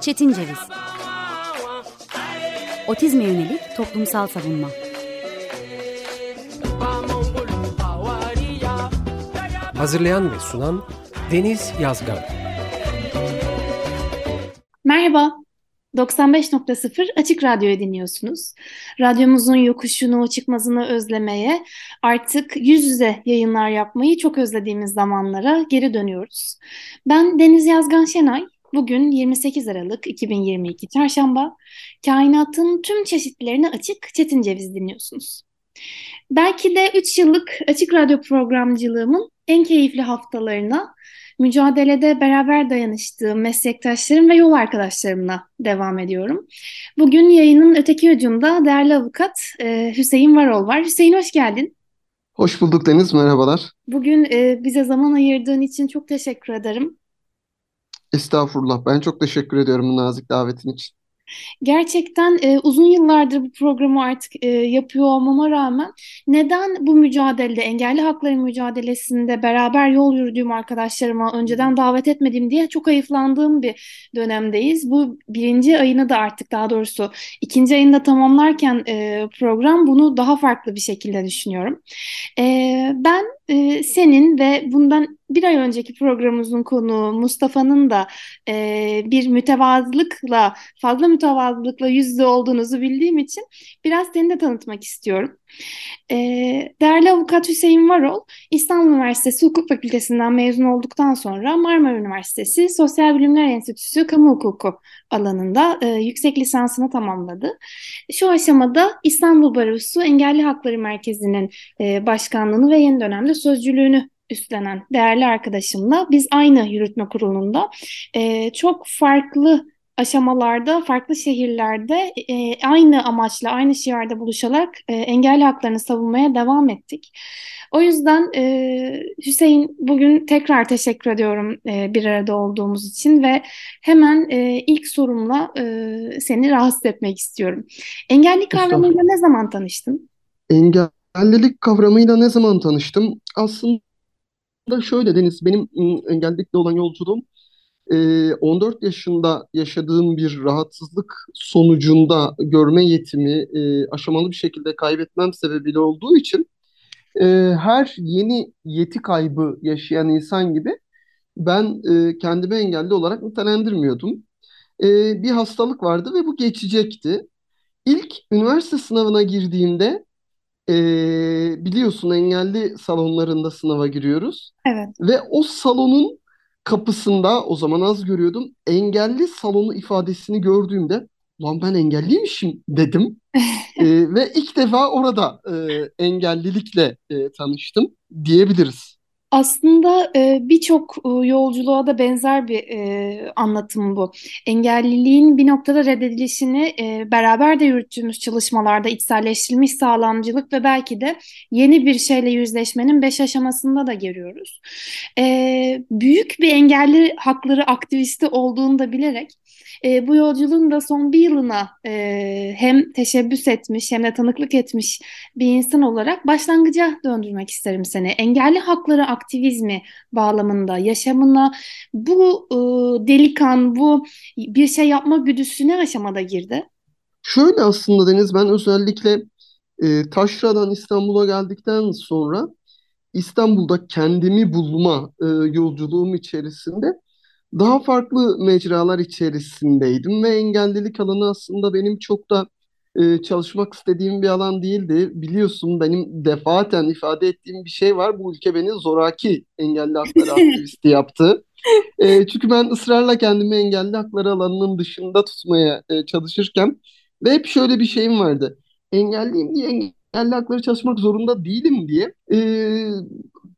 Çetin Ceviz. Otizme yönelik toplumsal savunma. Hazırlayan ve sunan Deniz Yazgan. Merhaba, 95.0 Açık Radyo'yu dinliyorsunuz. Radyomuzun yokuşunu, çıkmazını özlemeye, artık yüz yüze yayınlar yapmayı çok özlediğimiz zamanlara geri dönüyoruz. Ben Deniz Yazgan Şenay. Bugün 28 Aralık 2022 Çarşamba. Kainatın tüm çeşitlerine açık Çetin Ceviz dinliyorsunuz. Belki de 3 yıllık Açık Radyo programcılığımın en keyifli haftalarına mücadelede beraber dayanıştığım meslektaşlarım ve yol arkadaşlarımla devam ediyorum. Bugün yayının öteki ucunda değerli avukat e, Hüseyin Varol var. Hüseyin hoş geldin. Hoş bulduk Deniz, merhabalar. Bugün e, bize zaman ayırdığın için çok teşekkür ederim. Estağfurullah, ben çok teşekkür ediyorum bu nazik davetin için. Gerçekten e, uzun yıllardır bu programı artık e, yapıyor olmama rağmen neden bu mücadelede, engelli hakları mücadelesinde beraber yol yürüdüğüm arkadaşlarıma önceden davet etmedim diye çok ayıflandığım bir dönemdeyiz. Bu birinci ayını da artık daha doğrusu ikinci ayında tamamlarken e, program bunu daha farklı bir şekilde düşünüyorum. E, ben e, senin ve bundan bir ay önceki programımızın konuğu Mustafa'nın da e, bir mütevazılıkla, fazla mütevazılıkla yüz yüze olduğunuzu bildiğim için biraz seni de tanıtmak istiyorum. E, değerli avukat Hüseyin Varol, İstanbul Üniversitesi Hukuk Fakültesinden mezun olduktan sonra Marmara Üniversitesi Sosyal Bilimler Enstitüsü Kamu Hukuku alanında e, yüksek lisansını tamamladı. Şu aşamada İstanbul Barosu Engelli Hakları Merkezi'nin e, başkanlığını ve yeni dönemde sözcülüğünü üstlenen değerli arkadaşımla biz aynı yürütme kurulunda e, çok farklı aşamalarda, farklı şehirlerde e, aynı amaçla, aynı şiarda buluşarak e, engelli haklarını savunmaya devam ettik. O yüzden e, Hüseyin bugün tekrar teşekkür ediyorum e, bir arada olduğumuz için ve hemen e, ilk sorumla e, seni rahatsız etmek istiyorum. Engelli kavramıyla ne zaman tanıştın? Engellilik kavramıyla ne zaman tanıştım? Aslında şöyle Deniz, benim engellilikle olan yolculuğum 14 yaşında yaşadığım bir rahatsızlık sonucunda görme yetimi aşamalı bir şekilde kaybetmem sebebiyle olduğu için her yeni yeti kaybı yaşayan insan gibi ben kendimi engelli olarak nitelendirmiyordum. Bir hastalık vardı ve bu geçecekti. İlk üniversite sınavına girdiğimde e, biliyorsun engelli salonlarında sınava giriyoruz. Evet. Ve o salonun kapısında o zaman az görüyordum. Engelli salonu ifadesini gördüğümde lan ben engelliymişim dedim. e, ve ilk defa orada e, engellilikle e, tanıştım diyebiliriz. Aslında e, birçok e, yolculuğa da benzer bir e, anlatım bu. Engelliliğin bir noktada reddedilişini e, beraber de yürüttüğümüz çalışmalarda içselleştirilmiş sağlamcılık ve belki de yeni bir şeyle yüzleşmenin beş aşamasında da görüyoruz. E, büyük bir engelli hakları aktivisti olduğunu da bilerek e, bu yolculuğun da son bir yılına e, hem teşebbüs etmiş hem de tanıklık etmiş bir insan olarak başlangıca döndürmek isterim seni. Engelli hakları aktivizmi bağlamında yaşamına bu e, delikan, bu bir şey yapma güdüsü ne aşamada girdi? Şöyle aslında Deniz ben özellikle e, Taşra'dan İstanbul'a geldikten sonra İstanbul'da kendimi bulma e, yolculuğum içerisinde daha farklı mecralar içerisindeydim ve engellilik alanı aslında benim çok da e, çalışmak istediğim bir alan değildi. Biliyorsun benim defaten ifade ettiğim bir şey var. Bu ülke beni zoraki engelli hakları aktivisti yaptı. E, çünkü ben ısrarla kendimi engelli hakları alanının dışında tutmaya e, çalışırken ve hep şöyle bir şeyim vardı. Engelliyim diye engelli hakları çalışmak zorunda değilim diye e,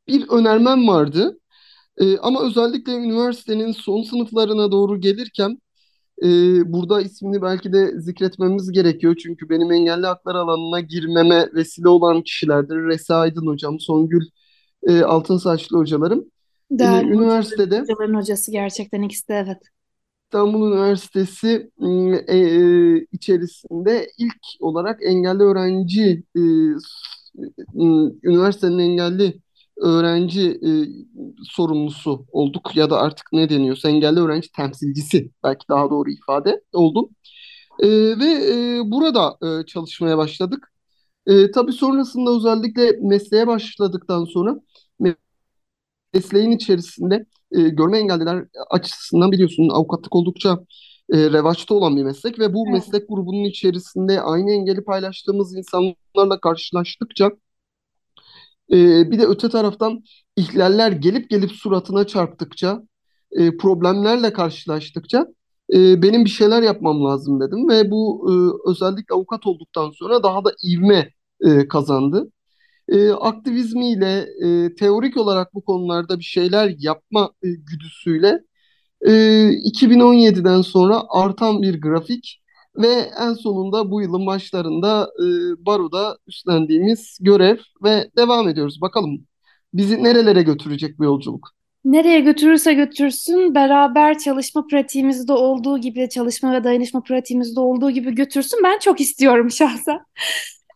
bir önermem vardı. E, ama özellikle üniversitenin son sınıflarına doğru gelirken e, burada ismini belki de zikretmemiz gerekiyor. Çünkü benim engelli haklar alanına girmeme vesile olan kişilerdir. Resa Aydın hocam, Songül e, Altın Saçlı hocalarım. Değerli e, üniversitede hocaların hocası gerçekten ikisi de evet. İstanbul Üniversitesi e, e, içerisinde ilk olarak engelli öğrenci e, üniversitenin engelli öğrenci e, sorumlusu olduk ya da artık ne deniyorsa engelli öğrenci temsilcisi belki daha doğru ifade oldum. E, ve e, burada e, çalışmaya başladık. E, tabii sonrasında özellikle mesleğe başladıktan sonra mesleğin içerisinde e, görme engelliler açısından biliyorsun avukatlık oldukça e, revaçta olan bir meslek ve bu Evet. meslek grubunun içerisinde aynı engeli paylaştığımız insanlarla karşılaştıkça e, bir de öte taraftan ihlaller gelip gelip suratına çarptıkça e, problemlerle karşılaştıkça e, benim bir şeyler yapmam lazım dedim ve bu e, özellikle avukat olduktan sonra daha da ivme e, kazandı. E, aktivizmiyle e, teorik olarak bu konularda bir şeyler yapma e, güdüsüyle e, 2017'den sonra artan bir grafik ve en sonunda bu yılın başlarında e, Baro'da üstlendiğimiz görev ve devam ediyoruz. Bakalım bizi nerelere götürecek bu yolculuk? Nereye götürürse götürsün, beraber çalışma pratiğimizde olduğu gibi, çalışma ve dayanışma pratiğimizde olduğu gibi götürsün. Ben çok istiyorum şahsen.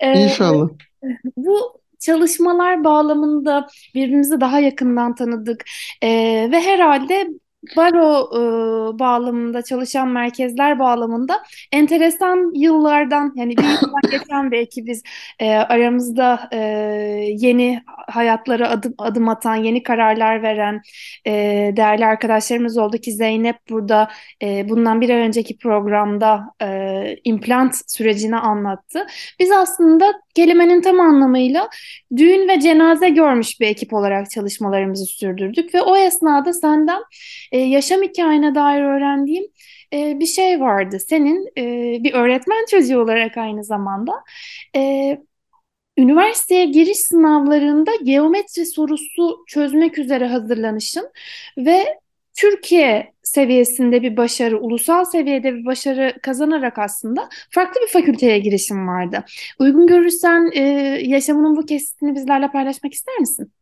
Ee, İnşallah. bu çalışmalar bağlamında birbirimizi daha yakından tanıdık Ee, ve herhalde baro e, bağlamında çalışan merkezler bağlamında enteresan yıllardan yani bir yıldan geçen belki biz e, aramızda e, yeni hayatlara adım adım atan yeni kararlar veren e, değerli arkadaşlarımız oldu ki Zeynep burada e, bundan bir ay önceki programda e, implant sürecini anlattı. Biz aslında kelimenin tam anlamıyla düğün ve cenaze görmüş bir ekip olarak çalışmalarımızı sürdürdük ve o esnada senden e, yaşam hikayene dair öğrendiğim e, bir şey vardı. Senin e, bir öğretmen çocuğu olarak aynı zamanda e, üniversiteye giriş sınavlarında geometri sorusu çözmek üzere hazırlanışın ve Türkiye seviyesinde bir başarı, ulusal seviyede bir başarı kazanarak aslında farklı bir fakülteye girişim vardı. Uygun görürsen e, yaşamının bu kesitini bizlerle paylaşmak ister misin?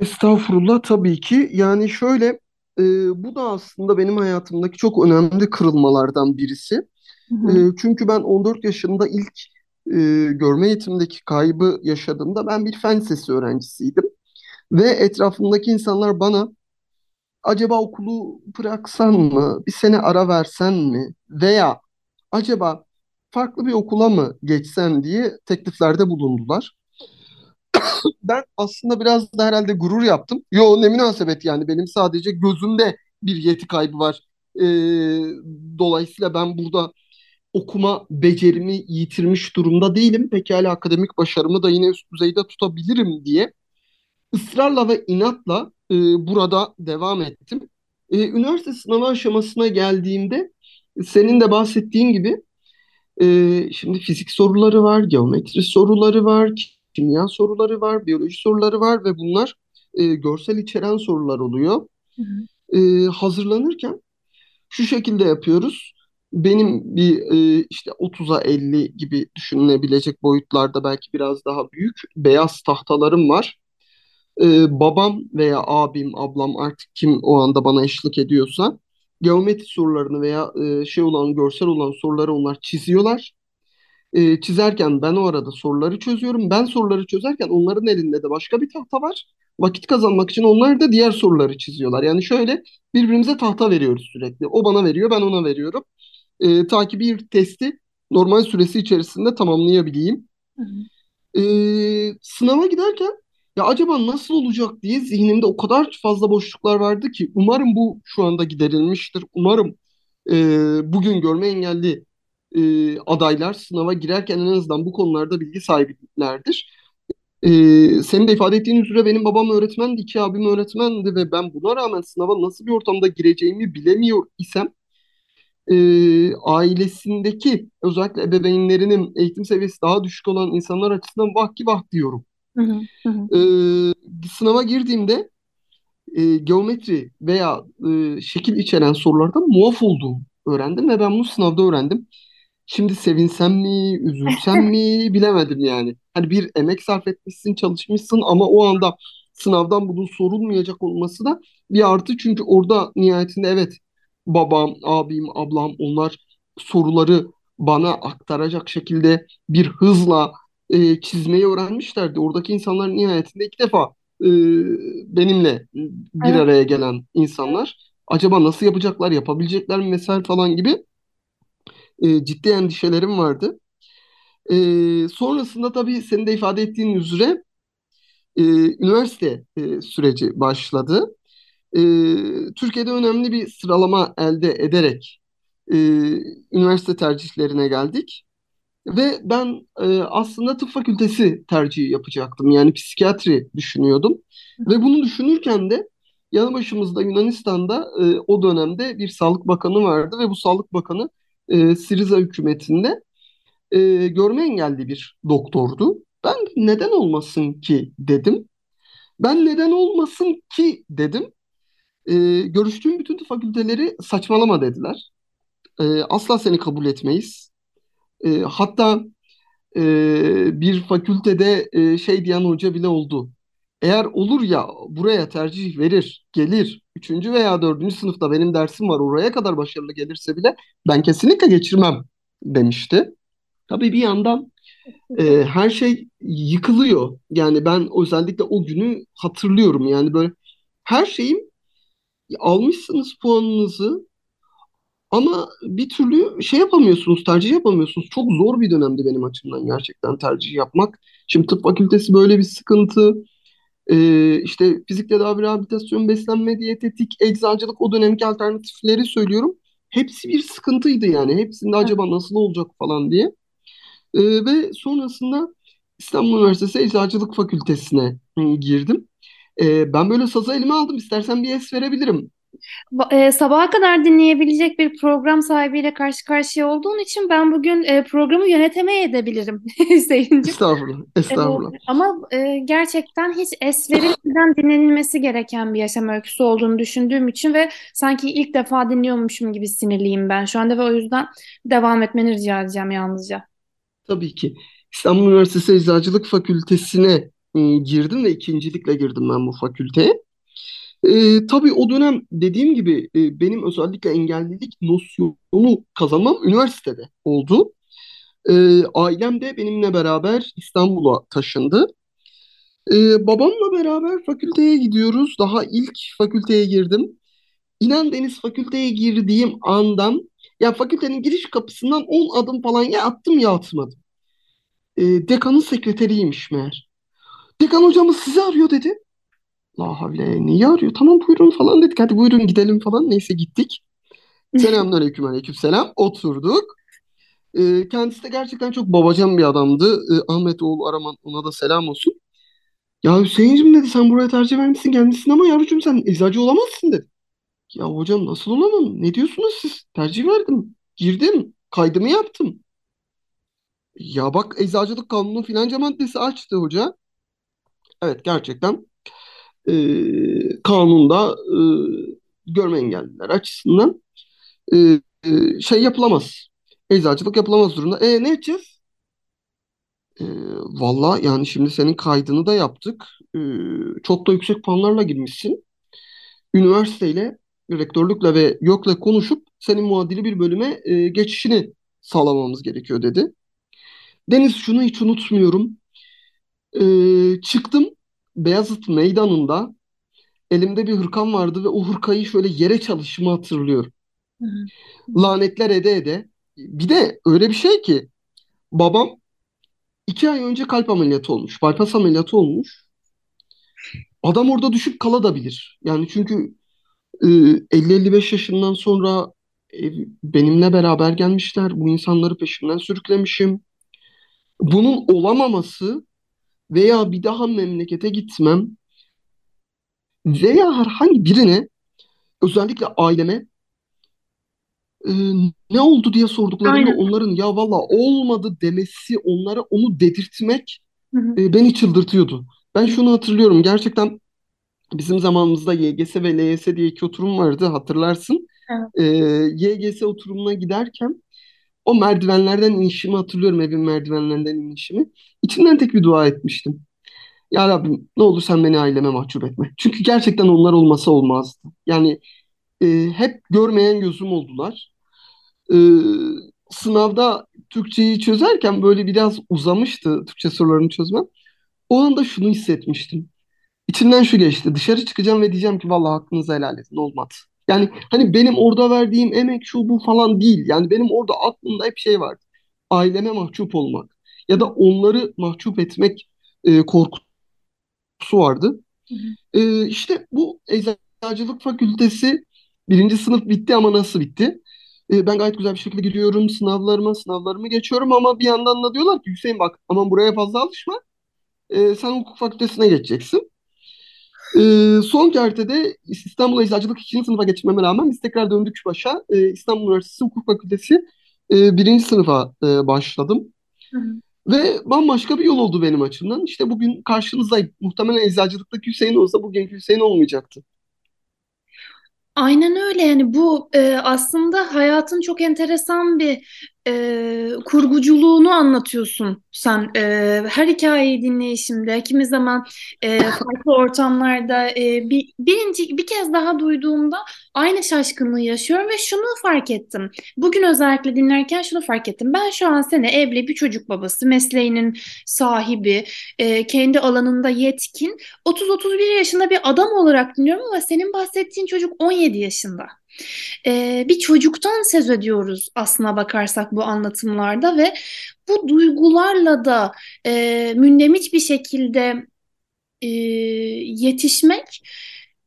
Estağfurullah tabii ki. Yani şöyle e, bu da aslında benim hayatımdaki çok önemli kırılmalardan birisi. Hı E, hı. çünkü ben 14 yaşında ilk e, görme eğitimdeki kaybı yaşadığımda ben bir fen lisesi öğrencisiydim. Ve etrafımdaki insanlar bana acaba okulu bıraksan mı, bir sene ara versen mi veya acaba farklı bir okula mı geçsen diye tekliflerde bulundular. Ben aslında biraz da herhalde gurur yaptım. Yo ne münasebet yani benim sadece gözümde bir yeti kaybı var. Ee, dolayısıyla ben burada okuma becerimi yitirmiş durumda değilim. Pekala akademik başarımı da yine üst düzeyde tutabilirim diye ısrarla ve inatla e, burada devam ettim. E, üniversite sınavı aşamasına geldiğimde senin de bahsettiğin gibi e, şimdi fizik soruları var, geometri soruları var, kimya soruları var, biyoloji soruları var ve bunlar e, görsel içeren sorular oluyor. Hı hı. E, hazırlanırken şu şekilde yapıyoruz. Benim bir e, işte 30'a 50 gibi düşünülebilecek boyutlarda belki biraz daha büyük beyaz tahtalarım var. Ee, babam veya abim, ablam artık kim o anda bana eşlik ediyorsa geometri sorularını veya e, şey olan görsel olan soruları onlar çiziyorlar. Ee, çizerken ben o arada soruları çözüyorum. Ben soruları çözerken onların elinde de başka bir tahta var. Vakit kazanmak için onlar da diğer soruları çiziyorlar. Yani şöyle birbirimize tahta veriyoruz sürekli. O bana veriyor, ben ona veriyorum. Ee, ta ki bir testi normal süresi içerisinde tamamlayabileyim. Hı hı. Ee, sınava giderken ya acaba nasıl olacak diye zihnimde o kadar fazla boşluklar vardı ki umarım bu şu anda giderilmiştir. Umarım e, bugün görme engelli e, adaylar sınava girerken en azından bu konularda bilgi sahibilerdir. E, senin de ifade ettiğin üzere benim babam öğretmendi, iki abim öğretmendi ve ben buna rağmen sınava nasıl bir ortamda gireceğimi bilemiyor isem e, ailesindeki özellikle ebeveynlerinin eğitim seviyesi daha düşük olan insanlar açısından vah ki vah diyorum. Hı hı. Ee, sınava girdiğimde e, geometri veya e, şekil içeren sorulardan muaf olduğumu öğrendim ve ben bunu sınavda öğrendim. Şimdi sevinsem mi, üzülsem mi bilemedim yani. Hani bir emek sarf etmişsin, çalışmışsın ama o anda sınavdan bunun sorulmayacak olması da bir artı. Çünkü orada nihayetinde evet babam, abim, ablam onlar soruları bana aktaracak şekilde bir hızla e, çizmeyi öğrenmişlerdi. Oradaki insanlar nihayetinde ilk defa e, benimle bir Evet. araya gelen insanlar acaba nasıl yapacaklar, yapabilecekler mi vesaire falan gibi e, ciddi endişelerim vardı. E, sonrasında tabii senin de ifade ettiğin üzere e, üniversite e, süreci başladı. E, Türkiye'de önemli bir sıralama elde ederek e, üniversite tercihlerine geldik. Ve ben e, aslında tıp fakültesi tercihi yapacaktım. Yani psikiyatri düşünüyordum. Ve bunu düşünürken de yanı başımızda Yunanistan'da e, o dönemde bir sağlık bakanı vardı ve bu sağlık bakanı e, Siriza hükümetinde e, görme engelli bir doktordu. Ben neden olmasın ki dedim. Ben neden olmasın ki dedim. E, görüştüğüm bütün fakülteleri saçmalama dediler. E, asla seni kabul etmeyiz. E, hatta e, bir fakültede e, şey diyen hoca bile oldu. Eğer olur ya buraya tercih verir, gelir, üçüncü veya dördüncü sınıfta benim dersim var oraya kadar başarılı gelirse bile ben kesinlikle geçirmem demişti. Tabii bir yandan e, her şey yıkılıyor. Yani ben özellikle o günü hatırlıyorum. Yani böyle her şeyim almışsınız puanınızı ama bir türlü şey yapamıyorsunuz, tercih yapamıyorsunuz. Çok zor bir dönemdi benim açımdan gerçekten tercih yapmak. Şimdi tıp fakültesi böyle bir sıkıntı. Ee, işte fizik tedavi, rehabilitasyon, beslenme, diyetetik, eczacılık o dönemki alternatifleri söylüyorum. Hepsi bir sıkıntıydı yani. Hepsinde acaba nasıl olacak falan diye. Ee, ve sonrasında İstanbul Üniversitesi Eczacılık Fakültesine hı, girdim. Ee, ben böyle sazı elime aldım. İstersen bir es verebilirim. E, sabaha kadar dinleyebilecek bir program sahibiyle karşı karşıya olduğun için ben bugün e, programı yönetemeye edebilirim Hüseyin'cim. Estağfurullah, E, estağfurullah. ama e, gerçekten hiç es verilmeden dinlenilmesi gereken bir yaşam öyküsü olduğunu düşündüğüm için ve sanki ilk defa dinliyormuşum gibi sinirliyim ben şu anda ve o yüzden devam etmeni rica edeceğim yalnızca. Tabii ki. İstanbul Üniversitesi Eczacılık Fakültesine e, girdim ve ikincilikle girdim ben bu fakülteye. E, tabii o dönem dediğim gibi e, benim özellikle engellilik nosyonu kazanmam üniversitede oldu. E, ailem de benimle beraber İstanbul'a taşındı. E, babamla beraber fakülteye gidiyoruz. Daha ilk fakülteye girdim. İnan Deniz fakülteye girdiğim andan ya fakültenin giriş kapısından 10 adım falan ya attım ya atmadım. E, dekanın sekreteriymiş meğer. Dekan hocamız sizi arıyor dedi. La havle niye arıyor? Tamam buyurun falan dedik. Hadi buyurun gidelim falan. Neyse gittik. Selamünaleyküm aleykümselam. Oturduk. E, kendisi de gerçekten çok babacan bir adamdı. E, Ahmet oğlu Araman ona da selam olsun. Ya Hüseyin'cim dedi sen buraya tercih vermişsin gelmişsin ama yavrucuğum sen eczacı olamazsın dedi. Ya hocam nasıl olamam? Ne diyorsunuz siz? Tercih verdim. Girdim. Kaydımı yaptım. Ya bak eczacılık kanunu filanca maddesi açtı hoca. Evet gerçekten e, kanunda e, görme engelliler açısından e, e, şey yapılamaz. Eczacılık yapılamaz durumda. E ne edeceğiz? E, valla yani şimdi senin kaydını da yaptık. E, çok da yüksek puanlarla girmişsin. Üniversiteyle, rektörlükle ve YÖK'le konuşup senin muadili bir bölüme e, geçişini sağlamamız gerekiyor dedi. Deniz şunu hiç unutmuyorum. E, çıktım Beyazıt Meydanı'nda elimde bir hırkam vardı ve o hırkayı şöyle yere çalışımı hatırlıyorum. Hı Lanetler ede ede. Bir de öyle bir şey ki babam iki ay önce kalp ameliyatı olmuş. Bypass ameliyatı olmuş. Adam orada düşüp kalabilir. Yani çünkü e, 50-55 yaşından sonra e, benimle beraber gelmişler. Bu insanları peşimden sürüklemişim. Bunun olamaması veya bir daha memlekete gitmem veya herhangi birine özellikle aileme e, ne oldu diye sorduklarında Aynen. onların ya valla olmadı demesi onlara onu dedirtmek Hı hı. e, beni çıldırtıyordu. Ben şunu hatırlıyorum gerçekten bizim zamanımızda YGS ve LYS diye iki oturum vardı hatırlarsın. Evet. E, YGS oturumuna giderken o merdivenlerden inişimi hatırlıyorum evin merdivenlerinden inişimi. İçimden tek bir dua etmiştim. Ya Rabbim ne olur sen beni aileme mahcup etme. Çünkü gerçekten onlar olmasa olmazdı. Yani e, hep görmeyen gözüm oldular. E, sınavda Türkçeyi çözerken böyle biraz uzamıştı Türkçe sorularını çözmem. O anda şunu hissetmiştim. içimden şu geçti. Dışarı çıkacağım ve diyeceğim ki vallahi hakkınızı helal edin olmadı. Yani hani benim orada verdiğim emek şu bu falan değil. Yani benim orada aklımda hep şey vardı. Aileme mahcup olmak ya da onları mahcup etmek e, korkusu vardı. Hı hı. E, işte bu eczacılık fakültesi birinci sınıf bitti ama nasıl bitti? E, ben gayet güzel bir şekilde giriyorum sınavlarıma, sınavlarımı geçiyorum ama bir yandan da diyorlar ki Hüseyin bak aman buraya fazla alışma. E, sen hukuk fakültesine geçeceksin. E, son kertede İstanbul Eczacılık 2. sınıfa geçmeme rağmen biz tekrar döndük başa. E, İstanbul Üniversitesi Hukuk Fakültesi e, sınıfa e, başladım. Hı hı. Ve bambaşka bir yol oldu benim açımdan. İşte bugün karşınızdayım. Muhtemelen eczacılıktaki Hüseyin olsa bugünkü Hüseyin olmayacaktı. Aynen öyle yani bu e, aslında hayatın çok enteresan bir e, kurguculuğunu anlatıyorsun sen e, her hikayeyi dinleyişimde. Kimi zaman e, farklı ortamlarda e, bir, birinci bir kez daha duyduğumda aynı şaşkınlığı yaşıyorum ve şunu fark ettim. Bugün özellikle dinlerken şunu fark ettim. Ben şu an seni evli bir çocuk babası mesleğinin sahibi e, kendi alanında yetkin 30-31 yaşında bir adam olarak dinliyorum ama senin bahsettiğin çocuk 17 yaşında. Ee, bir çocuktan söz ediyoruz aslına bakarsak bu anlatımlarda ve bu duygularla da e, mündemiş bir şekilde e, yetişmek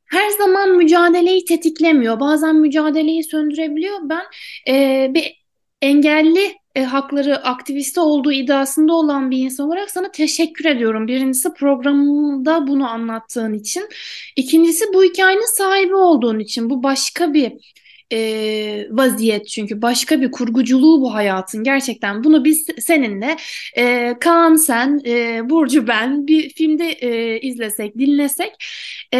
her zaman mücadeleyi tetiklemiyor. Bazen mücadeleyi söndürebiliyor. Ben e, bir engelli e, hakları aktivisti olduğu iddiasında olan bir insan olarak sana teşekkür ediyorum. Birincisi programda bunu anlattığın için. İkincisi bu hikayenin sahibi olduğun için. Bu başka bir e, vaziyet. Çünkü başka bir kurguculuğu bu hayatın. Gerçekten bunu biz seninle e, Kaan sen e, Burcu ben bir filmde e, izlesek dinlesek e,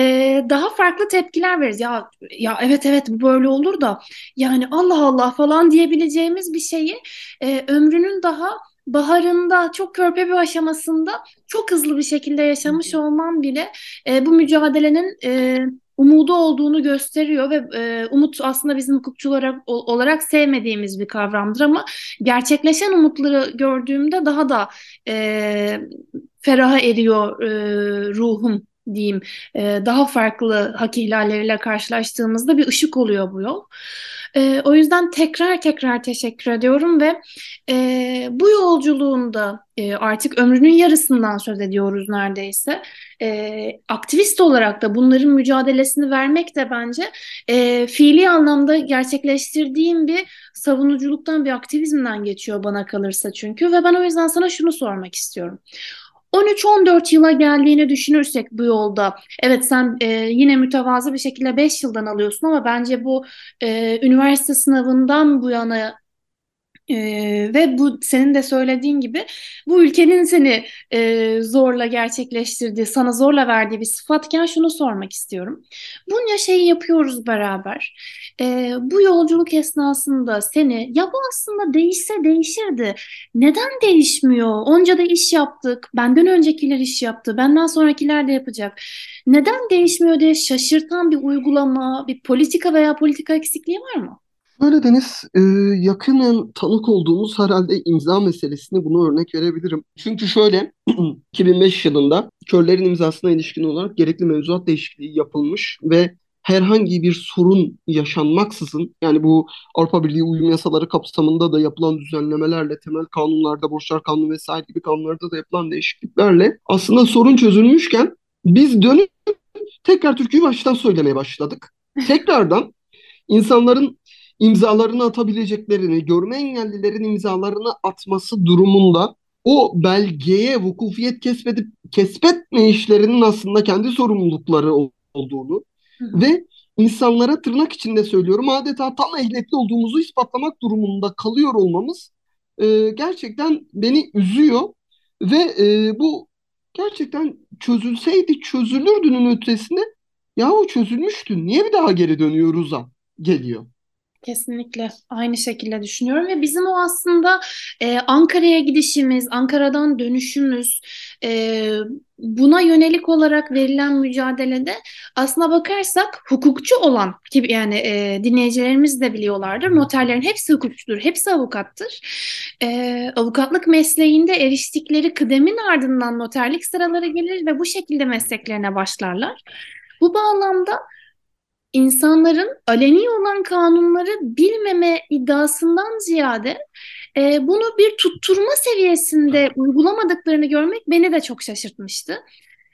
daha farklı tepkiler veririz. Ya ya evet evet bu böyle olur da yani Allah Allah falan diyebileceğimiz bir şeyi e, ömrünün daha baharında çok körpe bir aşamasında çok hızlı bir şekilde yaşamış olman bile e, bu mücadelenin e, umudu olduğunu gösteriyor ve e, umut aslında bizim hukukçular olarak sevmediğimiz bir kavramdır ama gerçekleşen umutları gördüğümde daha da e, feraha eriyor e, ruhum diyeyim e, daha farklı hak ihlalleriyle karşılaştığımızda bir ışık oluyor bu yol. E, o yüzden tekrar tekrar teşekkür ediyorum ve e, bu yolculuğunda e, artık ömrünün yarısından söz ediyoruz neredeyse. E, aktivist olarak da bunların mücadelesini vermek de bence e, fiili anlamda gerçekleştirdiğim bir savunuculuktan bir aktivizmden geçiyor bana kalırsa çünkü ve ben o yüzden sana şunu sormak istiyorum. 13-14 yıla geldiğini düşünürsek bu yolda, evet sen e, yine mütevazı bir şekilde 5 yıldan alıyorsun ama bence bu e, üniversite sınavından bu yana ee, ve bu senin de söylediğin gibi bu ülkenin seni e, zorla gerçekleştirdiği, sana zorla verdiği bir sıfatken şunu sormak istiyorum. Bunca şeyi yapıyoruz beraber. E, bu yolculuk esnasında seni ya bu aslında değişse değişirdi. Neden değişmiyor? Onca da iş yaptık. Benden öncekiler iş yaptı. Benden sonrakiler de yapacak. Neden değişmiyor diye şaşırtan bir uygulama, bir politika veya politika eksikliği var mı? Böyle Deniz, e, yakinen tanık olduğumuz herhalde imza meselesini bunu örnek verebilirim. Çünkü şöyle, 2005 yılında körlerin imzasına ilişkin olarak gerekli mevzuat değişikliği yapılmış ve herhangi bir sorun yaşanmaksızın yani bu Avrupa Birliği uyum yasaları kapsamında da yapılan düzenlemelerle temel kanunlarda borçlar kanunu vesaire gibi kanunlarda da yapılan değişikliklerle aslında sorun çözülmüşken biz dönüp tekrar türküyü baştan söylemeye başladık. Tekrardan insanların imzalarını atabileceklerini, görme engellilerin imzalarını atması durumunda o belgeye vukufiyet kesbedip kesbetme işlerinin aslında kendi sorumlulukları olduğunu Hı. ve insanlara tırnak içinde söylüyorum adeta tam ehliyetli olduğumuzu ispatlamak durumunda kalıyor olmamız e, gerçekten beni üzüyor ve e, bu gerçekten çözülseydi çözülürdünün ötesinde yahu çözülmüştü niye bir daha geri dönüyoruz'a geliyor. Kesinlikle aynı şekilde düşünüyorum ve bizim o aslında e, Ankara'ya gidişimiz, Ankara'dan dönüşümüz, e, buna yönelik olarak verilen mücadelede aslına bakarsak hukukçu olan ki yani e, dinleyicilerimiz de biliyorlardır. Noterlerin hepsi hukukçudur, hepsi avukattır. E, avukatlık mesleğinde eriştikleri kıdemin ardından noterlik sıraları gelir ve bu şekilde mesleklerine başlarlar. Bu bağlamda insanların aleni olan kanunları bilmeme iddiasından ziyade e, bunu bir tutturma seviyesinde uygulamadıklarını görmek beni de çok şaşırtmıştı.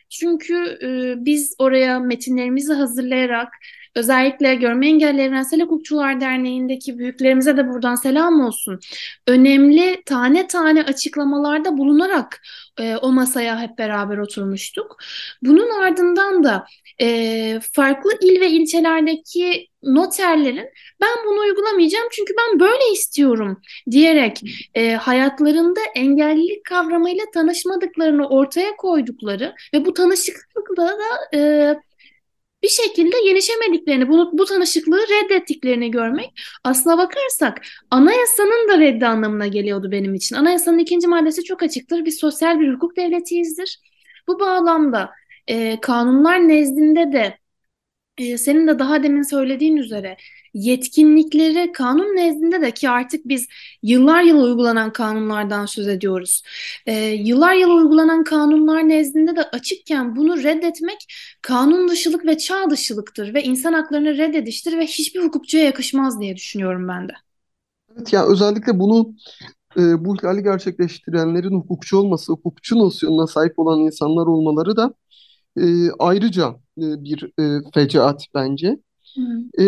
Çünkü e, biz oraya metinlerimizi hazırlayarak özellikle Görme Engelli Evrensel Hukukçular Derneği'ndeki büyüklerimize de buradan selam olsun. Önemli tane tane açıklamalarda bulunarak e, o masaya hep beraber oturmuştuk. Bunun ardından da e, farklı il ve ilçelerdeki noterlerin ben bunu uygulamayacağım çünkü ben böyle istiyorum diyerek e, hayatlarında engellilik kavramıyla tanışmadıklarını ortaya koydukları ve bu tanışıklıkla da e, bir şekilde yenişemediklerini, bunu, bu tanışıklığı reddettiklerini görmek aslına bakarsak anayasanın da reddi anlamına geliyordu benim için. Anayasanın ikinci maddesi çok açıktır. Biz sosyal bir hukuk devletiyizdir. Bu bağlamda e, kanunlar nezdinde de e, senin de daha demin söylediğin üzere yetkinlikleri kanun nezdinde de ki artık biz yıllar yılı uygulanan kanunlardan söz ediyoruz. E, yıllar yılı uygulanan kanunlar nezdinde de açıkken bunu reddetmek kanun dışılık ve çağ dışılıktır ve insan haklarını reddediştir ve hiçbir hukukçuya yakışmaz diye düşünüyorum ben de. Evet ya özellikle bunu e, bu ihlali gerçekleştirenlerin hukukçu olması, hukukçu nosyonuna sahip olan insanlar olmaları da e, ayrıca e, bir e, fecaat bence. E,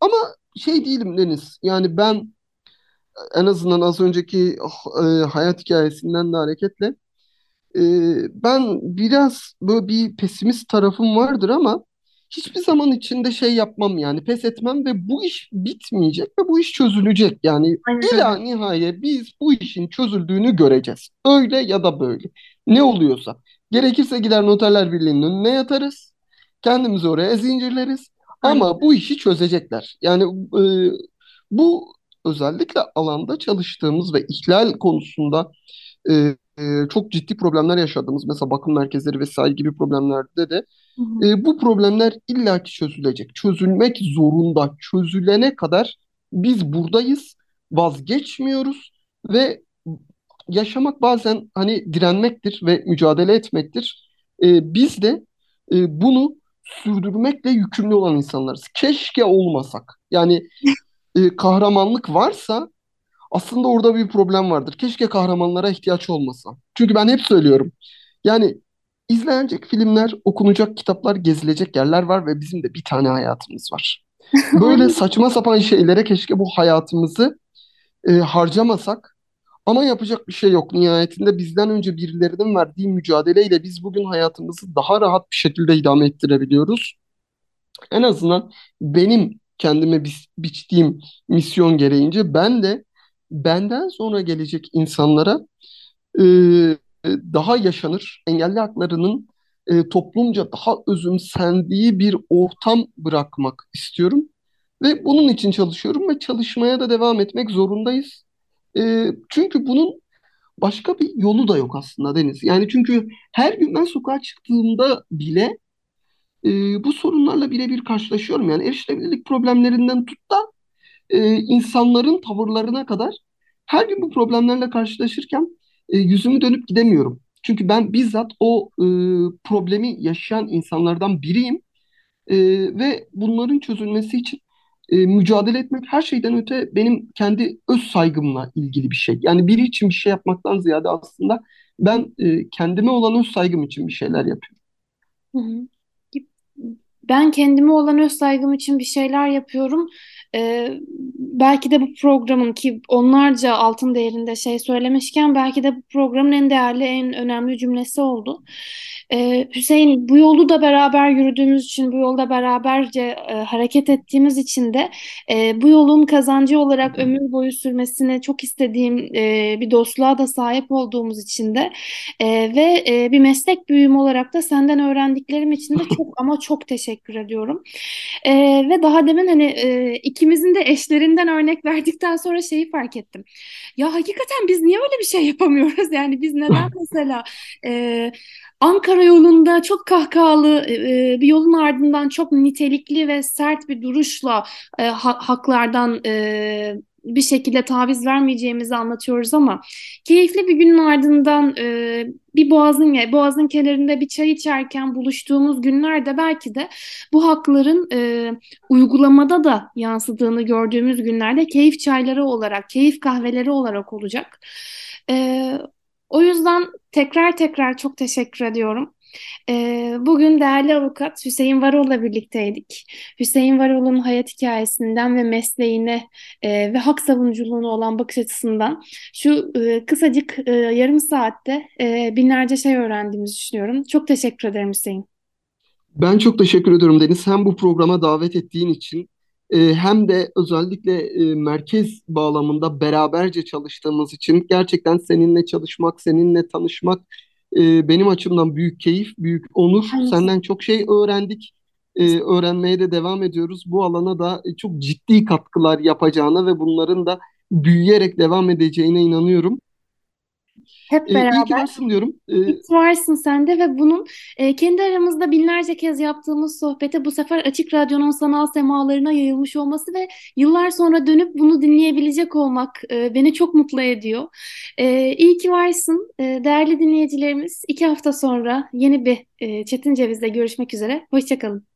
ama şey değilim Deniz, yani ben en azından az önceki e, hayat hikayesinden de hareketle e, ben biraz böyle bir pesimist tarafım vardır ama hiçbir zaman içinde şey yapmam yani pes etmem ve bu iş bitmeyecek ve bu iş çözülecek. Yani Aynen ila nihayet biz bu işin çözüldüğünü göreceğiz. Öyle ya da böyle. Ne oluyorsa. Gerekirse gider Noterler Birliği'nin önüne yatarız. Kendimizi oraya zincirleriz. Aynen. Ama bu işi çözecekler. Yani e, bu özellikle alanda çalıştığımız ve ihlal konusunda e, e, çok ciddi problemler yaşadığımız mesela bakım merkezleri vesaire gibi problemlerde de Hı hı. e, bu problemler illaki çözülecek. Çözülmek zorunda. Çözülene kadar biz buradayız, vazgeçmiyoruz ve yaşamak bazen hani direnmektir ve mücadele etmektir. E, biz de e, bunu sürdürmekle yükümlü olan insanlarız. Keşke olmasak. Yani e, kahramanlık varsa aslında orada bir problem vardır. Keşke kahramanlara ihtiyaç olmasa. Çünkü ben hep söylüyorum. Yani izlenecek filmler, okunacak kitaplar, gezilecek yerler var ve bizim de bir tane hayatımız var. Böyle saçma sapan şeylere keşke bu hayatımızı e, harcamasak. Ama yapacak bir şey yok. Nihayetinde bizden önce birilerinin verdiği mücadeleyle biz bugün hayatımızı daha rahat bir şekilde idame ettirebiliyoruz. En azından benim kendime bi- biçtiğim misyon gereğince ben de benden sonra gelecek insanlara e, daha yaşanır, engelli haklarının e, toplumca daha özümsendiği bir ortam bırakmak istiyorum. Ve bunun için çalışıyorum ve çalışmaya da devam etmek zorundayız. E, çünkü bunun başka bir yolu da yok aslında Deniz. Yani çünkü her gün ben sokağa çıktığımda bile e, bu sorunlarla birebir karşılaşıyorum. Yani erişilebilirlik problemlerinden tut da e, insanların tavırlarına kadar her gün bu problemlerle karşılaşırken e, yüzümü dönüp gidemiyorum. Çünkü ben bizzat o e, problemi yaşayan insanlardan biriyim E, ve bunların çözülmesi için e, mücadele etmek her şeyden öte benim kendi öz saygımla ilgili bir şey. Yani biri için bir şey yapmaktan ziyade aslında ben e, kendime olan öz saygım için bir şeyler yapıyorum. Ben kendime olan öz saygım için bir şeyler yapıyorum. Ee, belki de bu programın ki onlarca altın değerinde şey söylemişken belki de bu programın en değerli, en önemli cümlesi oldu. Ee, Hüseyin, bu yolu da beraber yürüdüğümüz için, bu yolda beraberce e, hareket ettiğimiz için de e, bu yolun kazancı olarak ömür boyu sürmesini çok istediğim e, bir dostluğa da sahip olduğumuz için de e, ve e, bir meslek büyüğüm olarak da senden öğrendiklerim için de çok ama çok teşekkür ediyorum. E, ve daha demin hani e, iki ikimizin de eşlerinden örnek verdikten sonra şeyi fark ettim. Ya hakikaten biz niye öyle bir şey yapamıyoruz? Yani biz neden mesela e, Ankara yolunda çok kahkahalı e, bir yolun ardından çok nitelikli ve sert bir duruşla e, ha haklardan e, bir şekilde taviz vermeyeceğimizi anlatıyoruz ama keyifli bir günün ardından e, bir boğazın boğazın kenarında bir çay içerken buluştuğumuz günlerde belki de bu hakların e, uygulamada da yansıdığını gördüğümüz günlerde keyif çayları olarak, keyif kahveleri olarak olacak. E, o yüzden tekrar tekrar çok teşekkür ediyorum. Ee, bugün değerli avukat Hüseyin Varol'la birlikteydik. Hüseyin Varol'un hayat hikayesinden ve mesleğine e, ve hak savunuculuğuna olan bakış açısından şu e, kısacık e, yarım saatte binlerce şey öğrendiğimizi düşünüyorum. Çok teşekkür ederim Hüseyin. Ben çok teşekkür ediyorum Deniz. Hem bu programa davet ettiğin için e, hem de özellikle e, merkez bağlamında beraberce çalıştığımız için gerçekten seninle çalışmak, seninle tanışmak e, benim açımdan büyük keyif, büyük onur. Evet. Senden çok şey öğrendik. E, öğrenmeye de devam ediyoruz. Bu alana da çok ciddi katkılar yapacağına ve bunların da büyüyerek devam edeceğine inanıyorum. Hep E, iyi ki beraber. varsın diyorum. E, Hiç varsın sen de ve bunun e, kendi aramızda binlerce kez yaptığımız sohbete bu sefer Açık Radyo'nun sanal semalarına yayılmış olması ve yıllar sonra dönüp bunu dinleyebilecek olmak e, beni çok mutlu ediyor. E, iyi ki varsın. E, değerli dinleyicilerimiz iki hafta sonra yeni bir e, Çetin Ceviz'le görüşmek üzere. Hoşçakalın.